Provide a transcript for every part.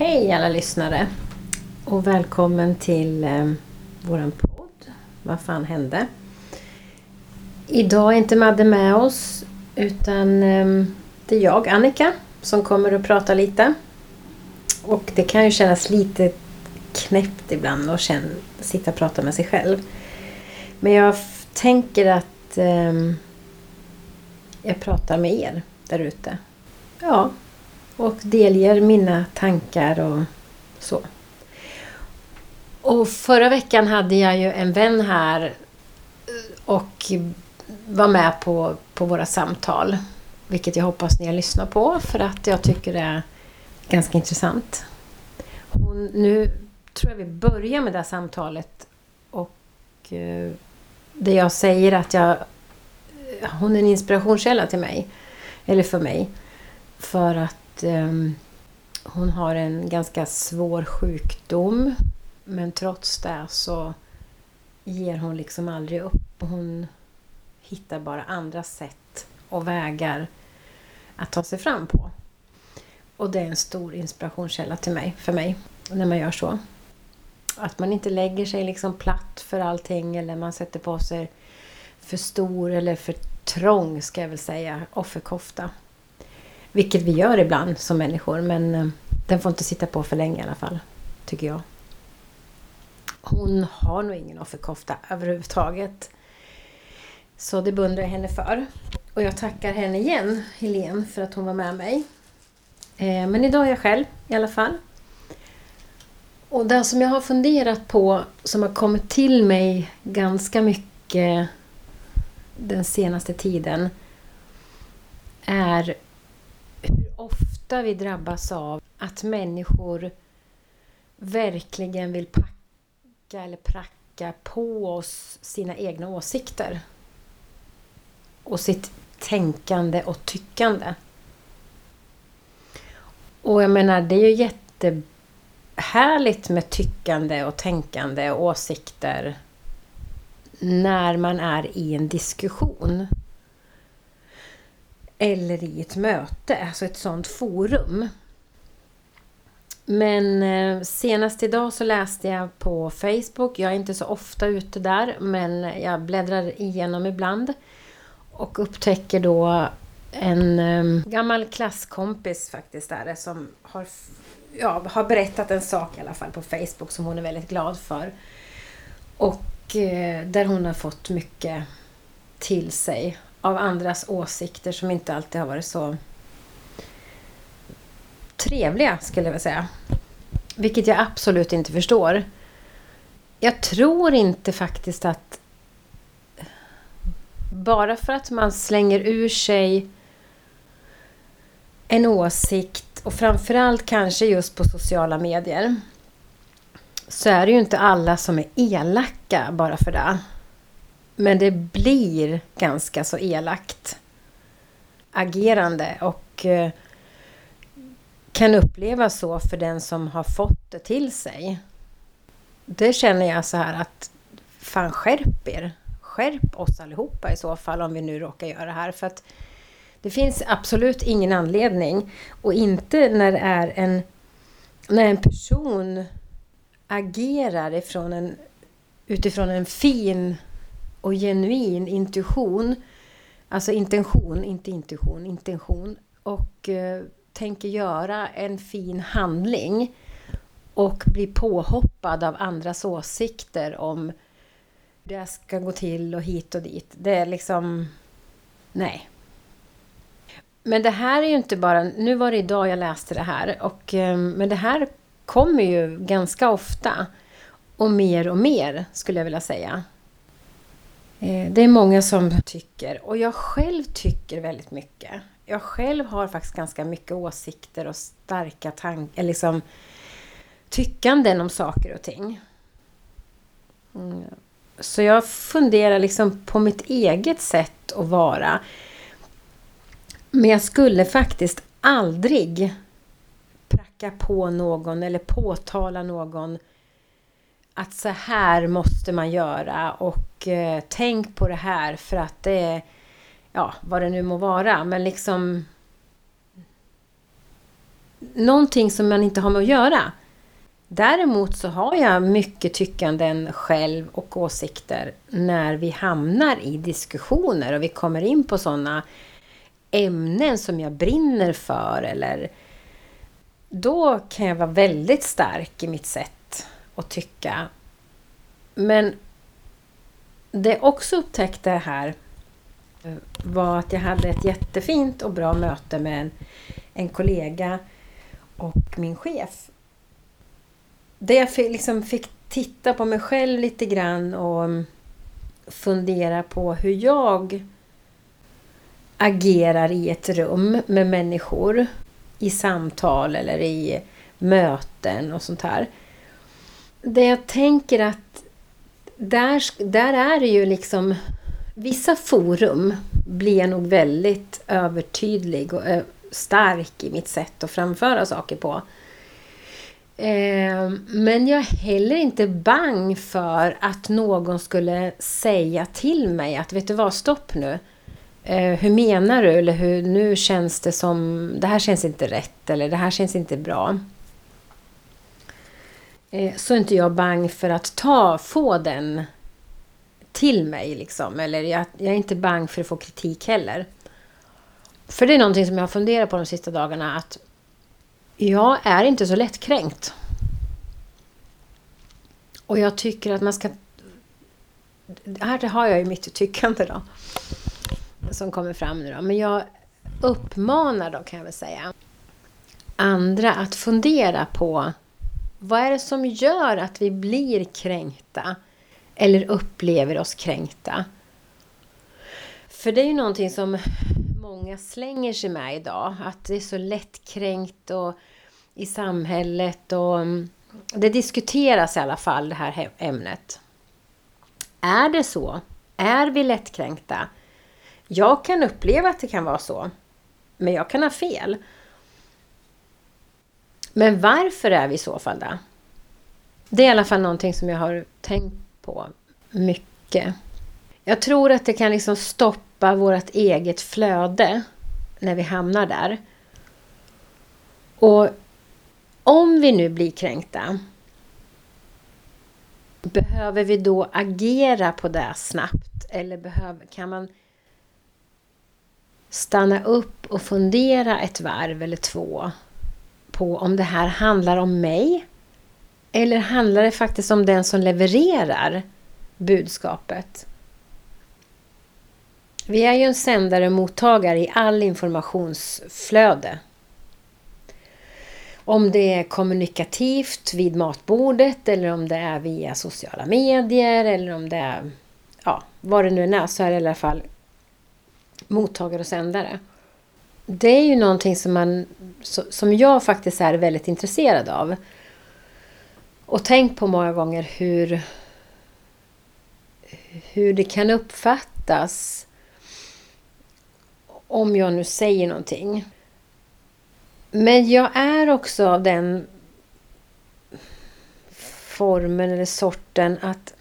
Hej alla lyssnare! Och välkommen till eh, våran podd Vad fan hände? Idag är inte Madde med oss utan eh, det är jag, Annika, som kommer att prata lite. Och det kan ju kännas lite knäppt ibland att känna, sitta och prata med sig själv. Men jag tänker att eh, jag pratar med er där ute. Ja, och delger mina tankar och så. Och förra veckan hade jag ju en vän här eh, och var med på, på våra samtal. Vilket jag hoppas ni har lyssnat på för att jag tycker det är ganska intressant. Hon, nu tror jag vi börjar med det här samtalet och eh, det jag säger att jag eh, hon är en inspirationskälla till mig. Eller för mig. För att eh, hon har en ganska svår sjukdom. Men trots det så ger hon liksom aldrig upp. Hon hittar bara andra sätt och vägar att ta sig fram på. Och det är en stor inspirationskälla till mig, för mig när man gör så. Att man inte lägger sig liksom platt för allting eller man sätter på sig för stor eller för trång, ska jag väl säga, offerkofta. Vilket vi gör ibland som människor, men eh, den får inte sitta på för länge i alla fall, tycker jag. Hon har nog ingen offerkofta överhuvudtaget. Så det beundrar jag henne för. Och jag tackar henne igen, Helene, för att hon var med mig. Eh, men idag är jag själv i alla fall. Och det som jag har funderat på, som har kommit till mig ganska mycket den senaste tiden är ofta vi drabbas av att människor verkligen vill packa eller pracka på oss sina egna åsikter. Och sitt tänkande och tyckande. Och jag menar, det är ju jättehärligt med tyckande och tänkande och åsikter när man är i en diskussion. Eller i ett möte, alltså ett sådant forum. Men eh, senast idag så läste jag på Facebook, jag är inte så ofta ute där men jag bläddrar igenom ibland och upptäcker då en eh, gammal klasskompis faktiskt där som har, ja, har berättat en sak i alla fall på Facebook som hon är väldigt glad för. Och eh, där hon har fått mycket till sig av andras åsikter som inte alltid har varit så trevliga, skulle jag vilja säga. Vilket jag absolut inte förstår. Jag tror inte faktiskt att bara för att man slänger ur sig en åsikt och framförallt kanske just på sociala medier så är det ju inte alla som är elaka bara för det. Men det blir ganska så elakt agerande och eh, kan upplevas så för den som har fått det till sig. Det känner jag så här att fan skärp er. Skärp oss allihopa i så fall om vi nu råkar göra det här. För att det finns absolut ingen anledning och inte när det är en, när en person agerar ifrån en, utifrån en fin och genuin intuition, alltså intention, inte intuition, intention, och eh, tänker göra en fin handling och blir påhoppad av andras åsikter om hur det ska gå till och hit och dit. Det är liksom... Nej. Men det här är ju inte bara... Nu var det idag jag läste det här. Och, eh, men det här kommer ju ganska ofta. Och mer och mer, skulle jag vilja säga. Eh, det är många som tycker, och jag själv tycker väldigt mycket. Jag själv har faktiskt ganska mycket åsikter och starka tankar, eh, liksom tyckanden om saker och ting. Mm. Så jag funderar liksom på mitt eget sätt att vara. Men jag skulle faktiskt aldrig pracka på någon eller påtala någon att så här måste man göra och eh, tänk på det här för att det är, ja, vad det nu må vara, men liksom någonting som man inte har med att göra. Däremot så har jag mycket tyckanden själv och åsikter när vi hamnar i diskussioner och vi kommer in på sådana ämnen som jag brinner för eller då kan jag vara väldigt stark i mitt sätt och tycka. Men det jag också upptäckte här eh, var att jag hade ett jättefint och bra möte med en, en kollega och min chef. Där jag fick, liksom fick titta på mig själv lite grann och mm, fundera på hur jag agerar i ett rum med människor i samtal eller i möten och sånt här. Det jag tänker att där, där är det ju liksom vissa forum blir jag nog väldigt övertydlig och stark i mitt sätt att framföra saker på. Eh, men jag är heller inte bang för att någon skulle säga till mig att vet du vad, stopp nu. Eh, hur menar du? Eller hur, nu känns det som, det här känns inte rätt eller det här känns inte bra. Eh, så är inte jag bang för att ta, få den till mig. Liksom. Eller jag, jag är inte bang för att få kritik heller. För det är någonting som jag har funderat på de sista dagarna. Att jag är inte så lättkränkt. Och jag tycker att man ska... Här har jag ju mitt tyckande då. Som kommer fram nu då. Men jag uppmanar då kan jag väl säga. Andra att fundera på. Vad är det som gör att vi blir kränkta? Eller upplever oss kränkta? För det är ju någonting som många slänger sig med idag. Att det är så lättkränkt och i samhället och mm, det diskuteras i alla fall det här ämnet. Är det så? Är vi lättkränkta? Jag kan uppleva att det kan vara så. Men jag kan ha fel. Men varför är vi i så fall det? Det är i alla fall någonting som jag har tänkt på mycket. Jag tror att det kan liksom stoppa vårt eget flöde när vi hamnar där. Och om vi nu blir kränkta, behöver vi då agera på det snabbt? Eller behöver, kan man stanna upp och fundera ett varv eller två på om det här handlar om mig? Eller handlar det faktiskt om den som levererar budskapet? Vi är ju en sändare och mottagare i all informationsflöde om det är kommunikativt vid matbordet eller om det är via sociala medier eller om det är ja, vad det nu är så är det i alla fall mottagare och sändare. Det är ju någonting som, man, som jag faktiskt är väldigt intresserad av. Och tänkt på många gånger hur, hur det kan uppfattas om jag nu säger någonting. Men jag är också av den formen eller sorten att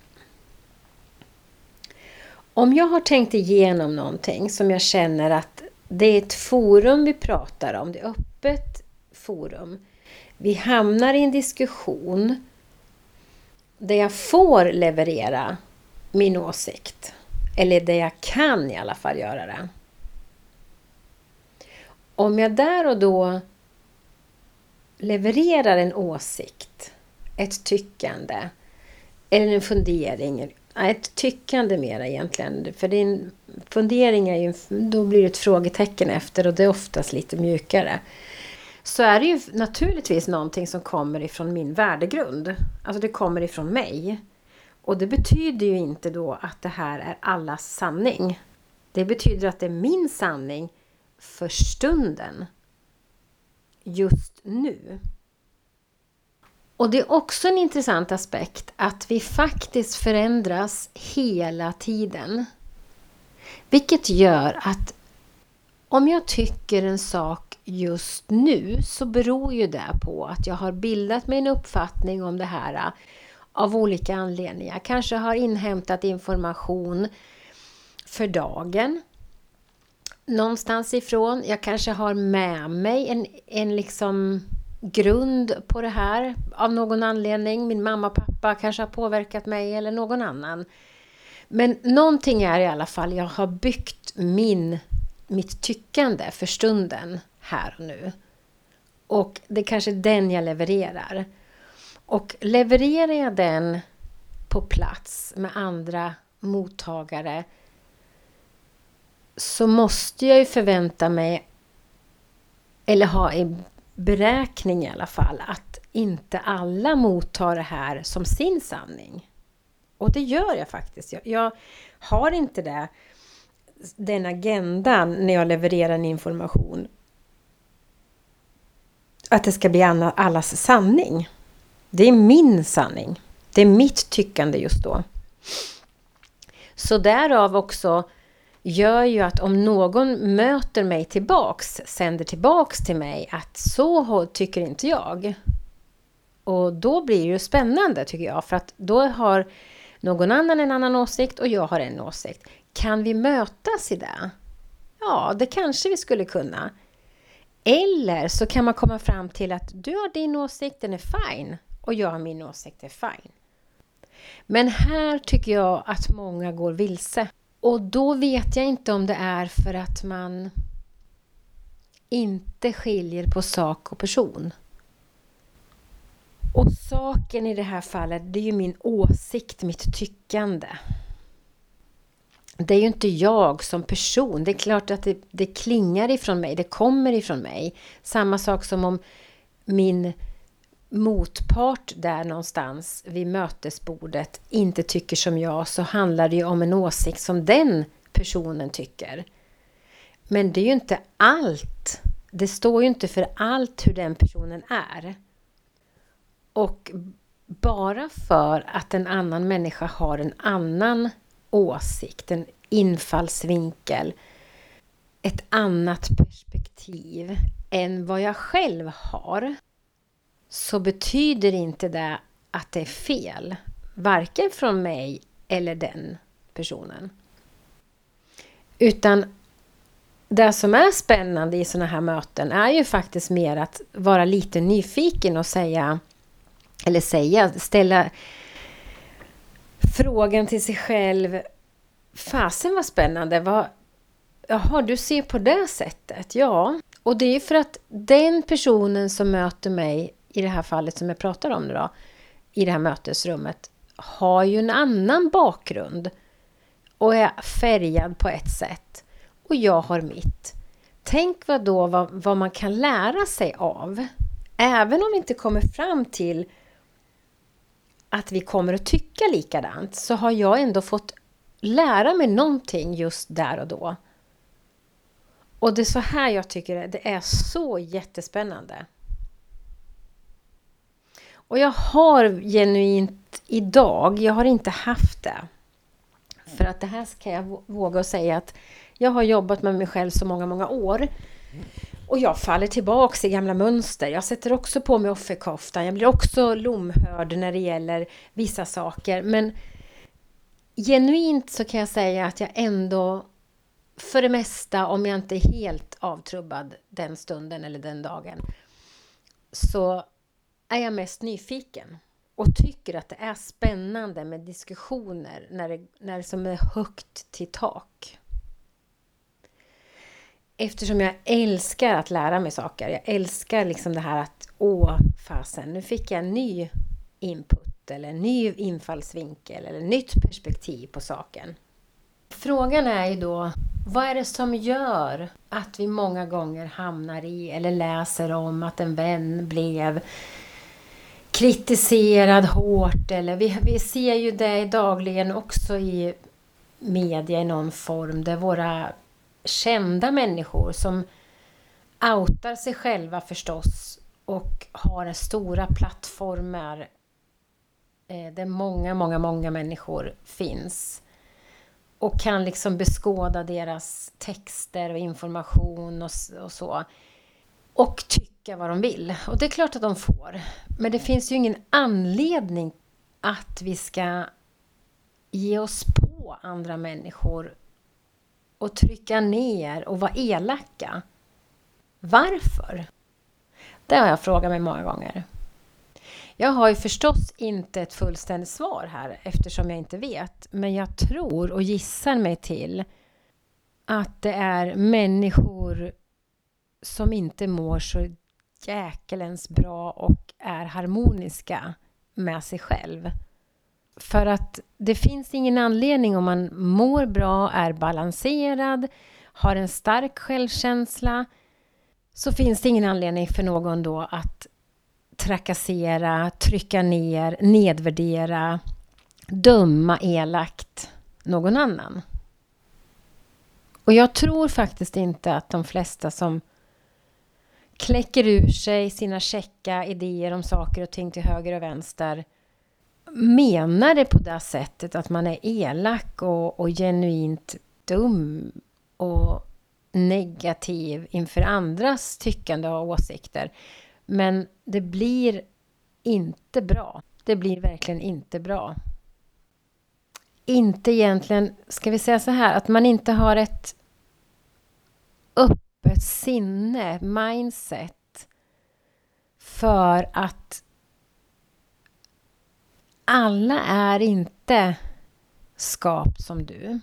om jag har tänkt igenom någonting som jag känner att det är ett forum vi pratar om, det är öppet forum. Vi hamnar i en diskussion där jag får leverera min åsikt. Eller där jag kan i alla fall göra det. Om jag där och då levererar en åsikt, ett tyckande eller en fundering. Ett tyckande mera egentligen. För din fundering är ju, då blir det ett frågetecken efter och det är oftast lite mjukare. Så är det ju naturligtvis någonting som kommer ifrån min värdegrund. Alltså det kommer ifrån mig. Och det betyder ju inte då att det här är allas sanning. Det betyder att det är min sanning för stunden just nu. Och det är också en intressant aspekt att vi faktiskt förändras hela tiden. Vilket gör att om jag tycker en sak just nu så beror ju det på att jag har bildat mig en uppfattning om det här äh, av olika anledningar. Kanske har inhämtat information för dagen någonstans ifrån. Jag kanske har med mig en, en liksom grund på det här av någon anledning. Min mamma och pappa kanske har påverkat mig eller någon annan. Men någonting är i alla fall, jag har byggt min, mitt tyckande för stunden här och nu. Och det är kanske den jag levererar. Och levererar jag den på plats med andra mottagare så måste jag ju förvänta mig, eller ha i beräkning i alla fall, att inte alla mottar det här som sin sanning. Och det gör jag faktiskt. Jag, jag har inte det, den agendan när jag levererar en information. Att det ska bli allas sanning. Det är min sanning. Det är mitt tyckande just då. Så därav också gör ju att om någon möter mig tillbaks, sänder tillbaks till mig att så tycker inte jag. Och då blir det ju spännande tycker jag, för att då har någon annan en annan åsikt och jag har en åsikt. Kan vi mötas i det? Ja, det kanske vi skulle kunna. Eller så kan man komma fram till att du har din åsikt, den är fine. Och jag har min åsikt, den är fine. Men här tycker jag att många går vilse. Och då vet jag inte om det är för att man inte skiljer på sak och person. Och saken i det här fallet, det är ju min åsikt, mitt tyckande. Det är ju inte jag som person. Det är klart att det, det klingar ifrån mig, det kommer ifrån mig. Samma sak som om min motpart där någonstans vid mötesbordet inte tycker som jag så handlar det ju om en åsikt som den personen tycker. Men det är ju inte allt. Det står ju inte för allt hur den personen är. Och bara för att en annan människa har en annan åsikt, en infallsvinkel, ett annat perspektiv än vad jag själv har så betyder inte det att det är fel. Varken från mig eller den personen. Utan det som är spännande i sådana här möten är ju faktiskt mer att vara lite nyfiken och säga, eller säga, ställa frågan till sig själv. Fasen var spännande. Vad, jaha, du ser på det sättet? Ja, och det är för att den personen som möter mig i det här fallet som jag pratar om nu då, i det här mötesrummet, har ju en annan bakgrund och är färgad på ett sätt. Och jag har mitt. Tänk vad då vad, vad man kan lära sig av. Även om vi inte kommer fram till att vi kommer att tycka likadant så har jag ändå fått lära mig någonting just där och då. Och det är så här jag tycker det är så jättespännande. Och jag har genuint idag, jag har inte haft det. För att det här ska jag våga säga att jag har jobbat med mig själv så många, många år. Och jag faller tillbaks i gamla mönster. Jag sätter också på mig offerkoftan. Jag blir också lomhörd när det gäller vissa saker. Men genuint så kan jag säga att jag ändå för det mesta, om jag inte är helt avtrubbad den stunden eller den dagen, så är jag mest nyfiken och tycker att det är spännande med diskussioner när det, när det som är högt till tak. Eftersom jag älskar att lära mig saker. Jag älskar liksom det här att åh fasen, nu fick jag en ny input eller en ny infallsvinkel eller nytt perspektiv på saken. Frågan är ju då, vad är det som gör att vi många gånger hamnar i eller läser om att en vän blev kritiserad hårt. Eller vi, vi ser ju det dagligen också i media i någon form där våra kända människor som outar sig själva förstås och har stora plattformar eh, där många, många, många människor finns och kan liksom beskåda deras texter och information och, och så. Och tycka vad de vill. Och det är klart att de får. Men det finns ju ingen anledning att vi ska ge oss på andra människor och trycka ner och vara elaka. Varför? Det har jag frågat mig många gånger. Jag har ju förstås inte ett fullständigt svar här eftersom jag inte vet. Men jag tror och gissar mig till att det är människor som inte mår så jäkelens bra och är harmoniska med sig själv. För att det finns ingen anledning om man mår bra, är balanserad, har en stark självkänsla så finns det ingen anledning för någon då att trakassera, trycka ner, nedvärdera, döma elakt någon annan. Och jag tror faktiskt inte att de flesta som kläcker ur sig sina käcka idéer om saker och ting till höger och vänster menar det på det sättet att man är elak och, och genuint dum och negativ inför andras tyckande och åsikter. Men det blir inte bra. Det blir verkligen inte bra. Inte egentligen, ska vi säga så här, att man inte har ett öppet sinne, mindset för att alla är inte skapt som du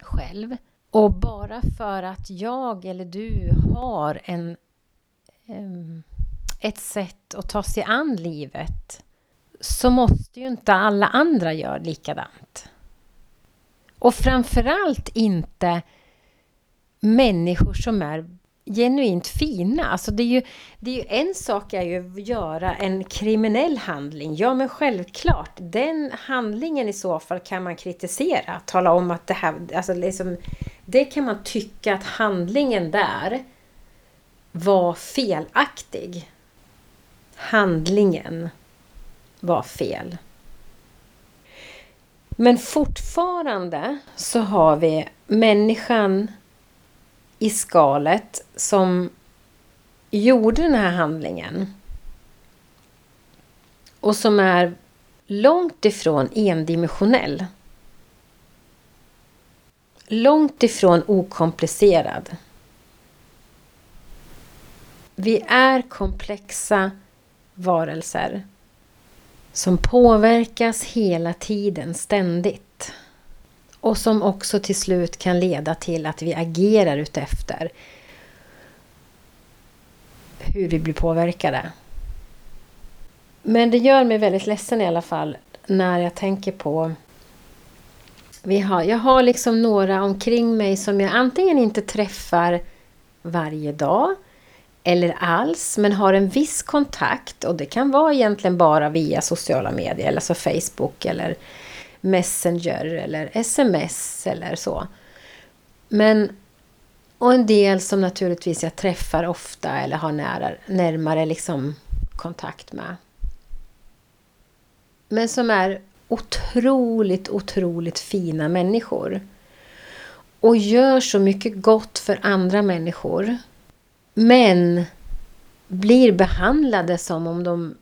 själv. Och bara för att jag eller du har en, ett sätt att ta sig an livet så måste ju inte alla andra göra likadant. Och framförallt inte människor som är genuint fina. Alltså det är ju, det är ju en sak är ju att göra en kriminell handling. Ja, men självklart. Den handlingen i så fall kan man kritisera. Tala om att det här... Alltså liksom, det kan man tycka att handlingen där var felaktig. Handlingen var fel. Men fortfarande så har vi människan i skalet som gjorde den här handlingen och som är långt ifrån endimensionell. Långt ifrån okomplicerad. Vi är komplexa varelser som påverkas hela tiden, ständigt. Och som också till slut kan leda till att vi agerar utefter hur vi blir påverkade. Men det gör mig väldigt ledsen i alla fall när jag tänker på vi har, jag har liksom några omkring mig som jag antingen inte träffar varje dag eller alls, men har en viss kontakt och det kan vara egentligen bara via sociala medier, alltså Facebook eller Messenger eller sms eller så. Men och en del som naturligtvis jag träffar ofta eller har nära, närmare liksom kontakt med. Men som är otroligt, otroligt fina människor. Och gör så mycket gott för andra människor. Men blir behandlade som om de...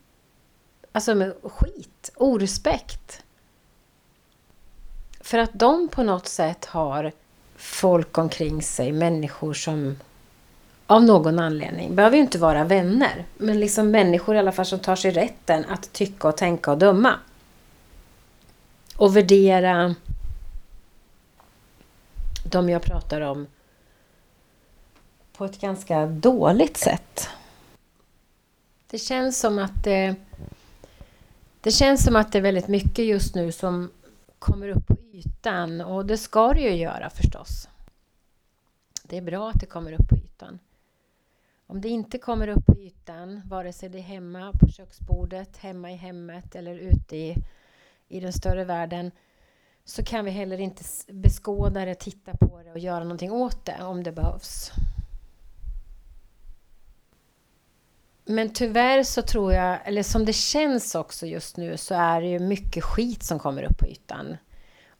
Alltså med skit, orespekt. För att de på något sätt har folk omkring sig, människor som av någon anledning, behöver ju inte vara vänner, men liksom människor i alla fall som tar sig rätten att tycka och tänka och döma. Och värdera de jag pratar om på ett ganska dåligt sätt. Det känns som att det, det känns som att det är väldigt mycket just nu som kommer upp på ytan och det ska det ju göra förstås. Det är bra att det kommer upp på ytan. Om det inte kommer upp på ytan, vare sig det är hemma på köksbordet, hemma i hemmet eller ute i, i den större världen, så kan vi heller inte beskåda det, titta på det och göra någonting åt det om det behövs. Men tyvärr så tror jag, eller som det känns också just nu, så är det ju mycket skit som kommer upp på ytan.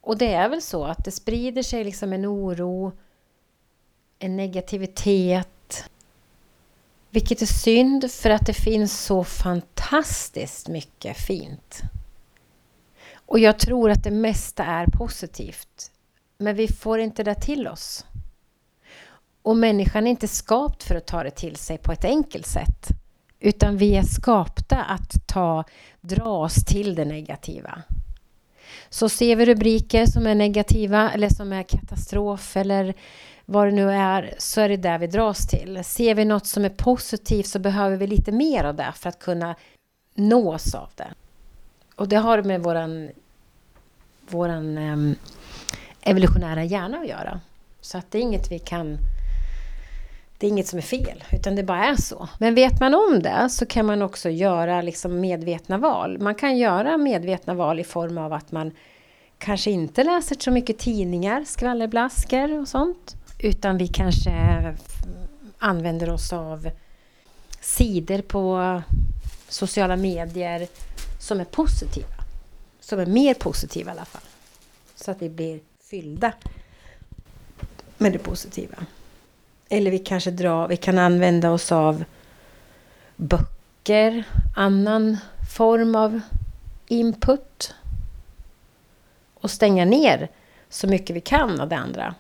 Och det är väl så att det sprider sig liksom en oro, en negativitet. Vilket är synd för att det finns så fantastiskt mycket fint. Och jag tror att det mesta är positivt. Men vi får inte det till oss. Och människan är inte skapt för att ta det till sig på ett enkelt sätt. Utan vi är skapta att ta, oss till det negativa. Så ser vi rubriker som är negativa eller som är katastrof eller vad det nu är, så är det där vi dras till. Ser vi något som är positivt så behöver vi lite mer av det för att kunna nås av det. Och det har med våran, våran ehm, evolutionära hjärna att göra. Så att det är inget vi kan... Det är inget som är fel, utan det bara är så. Men vet man om det så kan man också göra liksom medvetna val. Man kan göra medvetna val i form av att man kanske inte läser så mycket tidningar, skvallerblaskor och sånt. Utan vi kanske använder oss av sidor på sociala medier som är positiva. Som är mer positiva i alla fall. Så att vi blir fyllda med det positiva. Eller vi kanske drar, vi kan använda oss av böcker, annan form av input. Och stänga ner så mycket vi kan av det andra.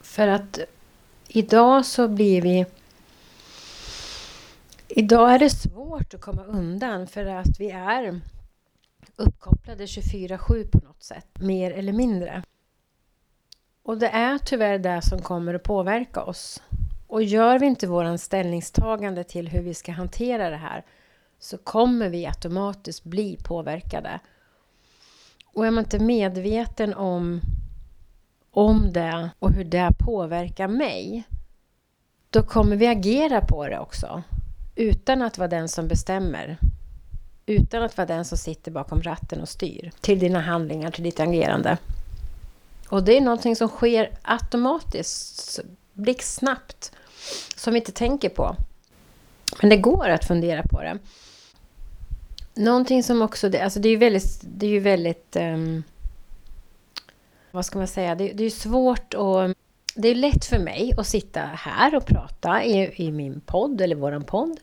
För att idag så blir vi... Idag är det svårt att komma undan för att vi är uppkopplade 24-7 på något sätt, mer eller mindre. Och det är tyvärr det som kommer att påverka oss. Och gör vi inte våran ställningstagande till hur vi ska hantera det här så kommer vi automatiskt bli påverkade. Och är man inte medveten om om det och hur det påverkar mig, då kommer vi agera på det också. Utan att vara den som bestämmer. Utan att vara den som sitter bakom ratten och styr. Till dina handlingar, till ditt agerande. Och det är någonting som sker automatiskt, blixtsnabbt, som vi inte tänker på. Men det går att fundera på det. Någonting som också, alltså det är ju väldigt, det är ju väldigt um, vad ska man säga, det, det är svårt att... Det är lätt för mig att sitta här och prata i, i min podd, eller våran podd,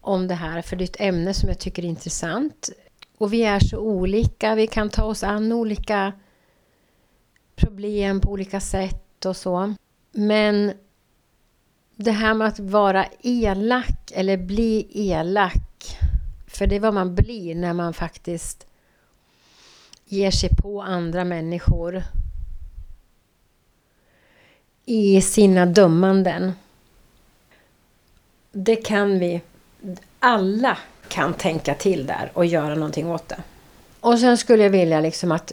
om det här, för det är ett ämne som jag tycker är intressant. Och vi är så olika, vi kan ta oss an olika problem på olika sätt och så. Men det här med att vara elak eller bli elak, för det är vad man blir när man faktiskt ger sig på andra människor i sina dömanden. Det kan vi, alla kan tänka till där och göra någonting åt det. Och sen skulle jag vilja liksom att,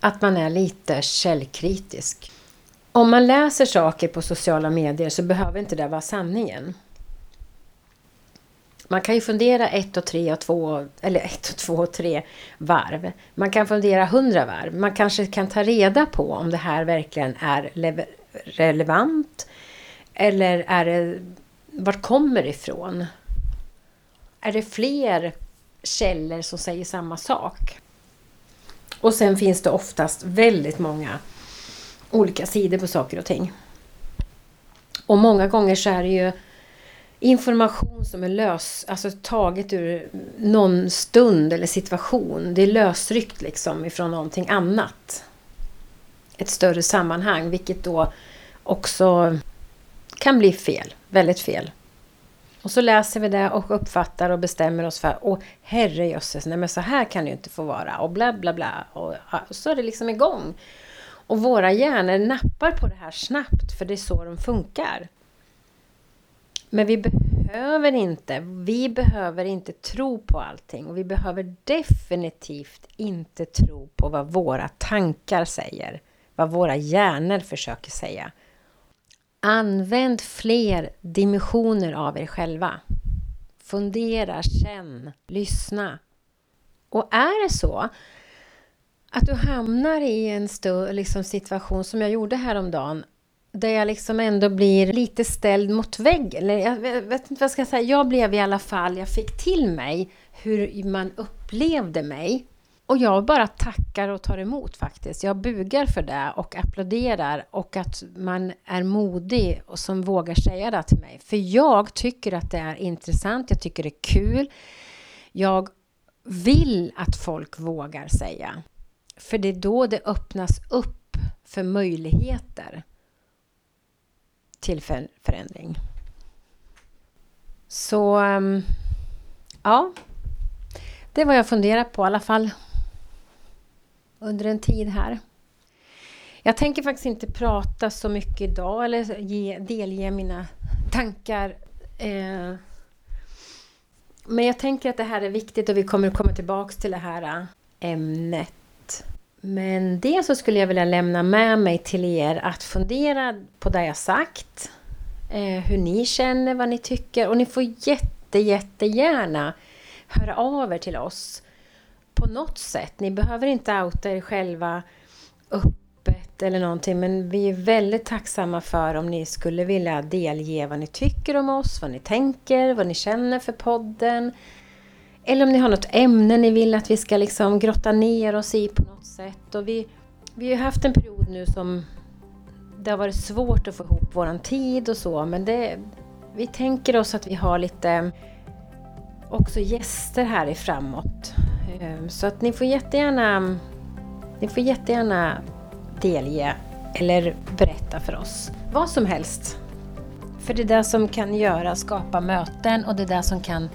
att man är lite källkritisk. Om man läser saker på sociala medier så behöver inte det vara sanningen. Man kan ju fundera ett och tre och två, eller ett och två och tre varv. Man kan fundera hundra varv. Man kanske kan ta reda på om det här verkligen är relevant. Eller är det, vart kommer det ifrån? Är det fler källor som säger samma sak? Och sen finns det oftast väldigt många olika sidor på saker och ting. Och många gånger så är det ju information som är lös, alltså taget ur någon stund eller situation. Det är lösryckt liksom ifrån någonting annat. Ett större sammanhang, vilket då också kan bli fel, väldigt fel. Och så läser vi det och uppfattar och bestämmer oss för Åh herrejösses, nej men så här kan det ju inte få vara och bla bla bla. Och så är det liksom igång. Och våra hjärnor nappar på det här snabbt för det är så de funkar. Men vi behöver inte, vi behöver inte tro på allting och vi behöver definitivt inte tro på vad våra tankar säger, vad våra hjärnor försöker säga. Använd fler dimensioner av er själva. Fundera, känn, lyssna. Och är det så att du hamnar i en liksom situation som jag gjorde häromdagen där jag liksom ändå blir lite ställd mot väggen. Jag vet inte vad jag ska säga. Jag blev i alla fall, jag fick till mig hur man upplevde mig. Och jag bara tackar och tar emot faktiskt. Jag bugar för det och applåderar och att man är modig och som vågar säga det till mig. För jag tycker att det är intressant, jag tycker det är kul. Jag vill att folk vågar säga. För det är då det öppnas upp för möjligheter till förändring. Så ehm, ja, det var jag funderat på i alla fall under en tid här. Jag tänker faktiskt inte prata så mycket idag eller ge, delge mina tankar. Eh, men jag tänker att det här är viktigt och vi kommer komma tillbaks till det här eh, ämnet. Men det så skulle jag vilja lämna med mig till er att fundera på det jag sagt. Eh, hur ni känner, vad ni tycker och ni får jätte, jättegärna höra av er till oss på något sätt. Ni behöver inte outa er själva öppet eller någonting men vi är väldigt tacksamma för om ni skulle vilja delge vad ni tycker om oss, vad ni tänker, vad ni känner för podden. Eller om ni har något ämne ni vill att vi ska liksom grotta ner oss i på något sätt. Och vi, vi har haft en period nu som det har varit svårt att få ihop våran tid och så men det, vi tänker oss att vi har lite också gäster här i framåt. Ehm, så att ni får jättegärna, ni får jättegärna delge eller berätta för oss. Vad som helst. För det är det som kan göra, skapa möten och det är det som kan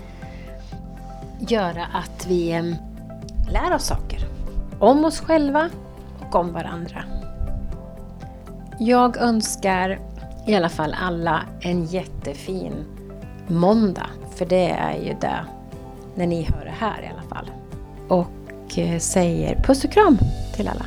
göra att vi ehm, lär oss saker. Om oss själva och om varandra. Jag önskar i alla fall alla en jättefin måndag. För det är ju det när ni hör det här i alla fall. Och eh, säger puss och kram till alla.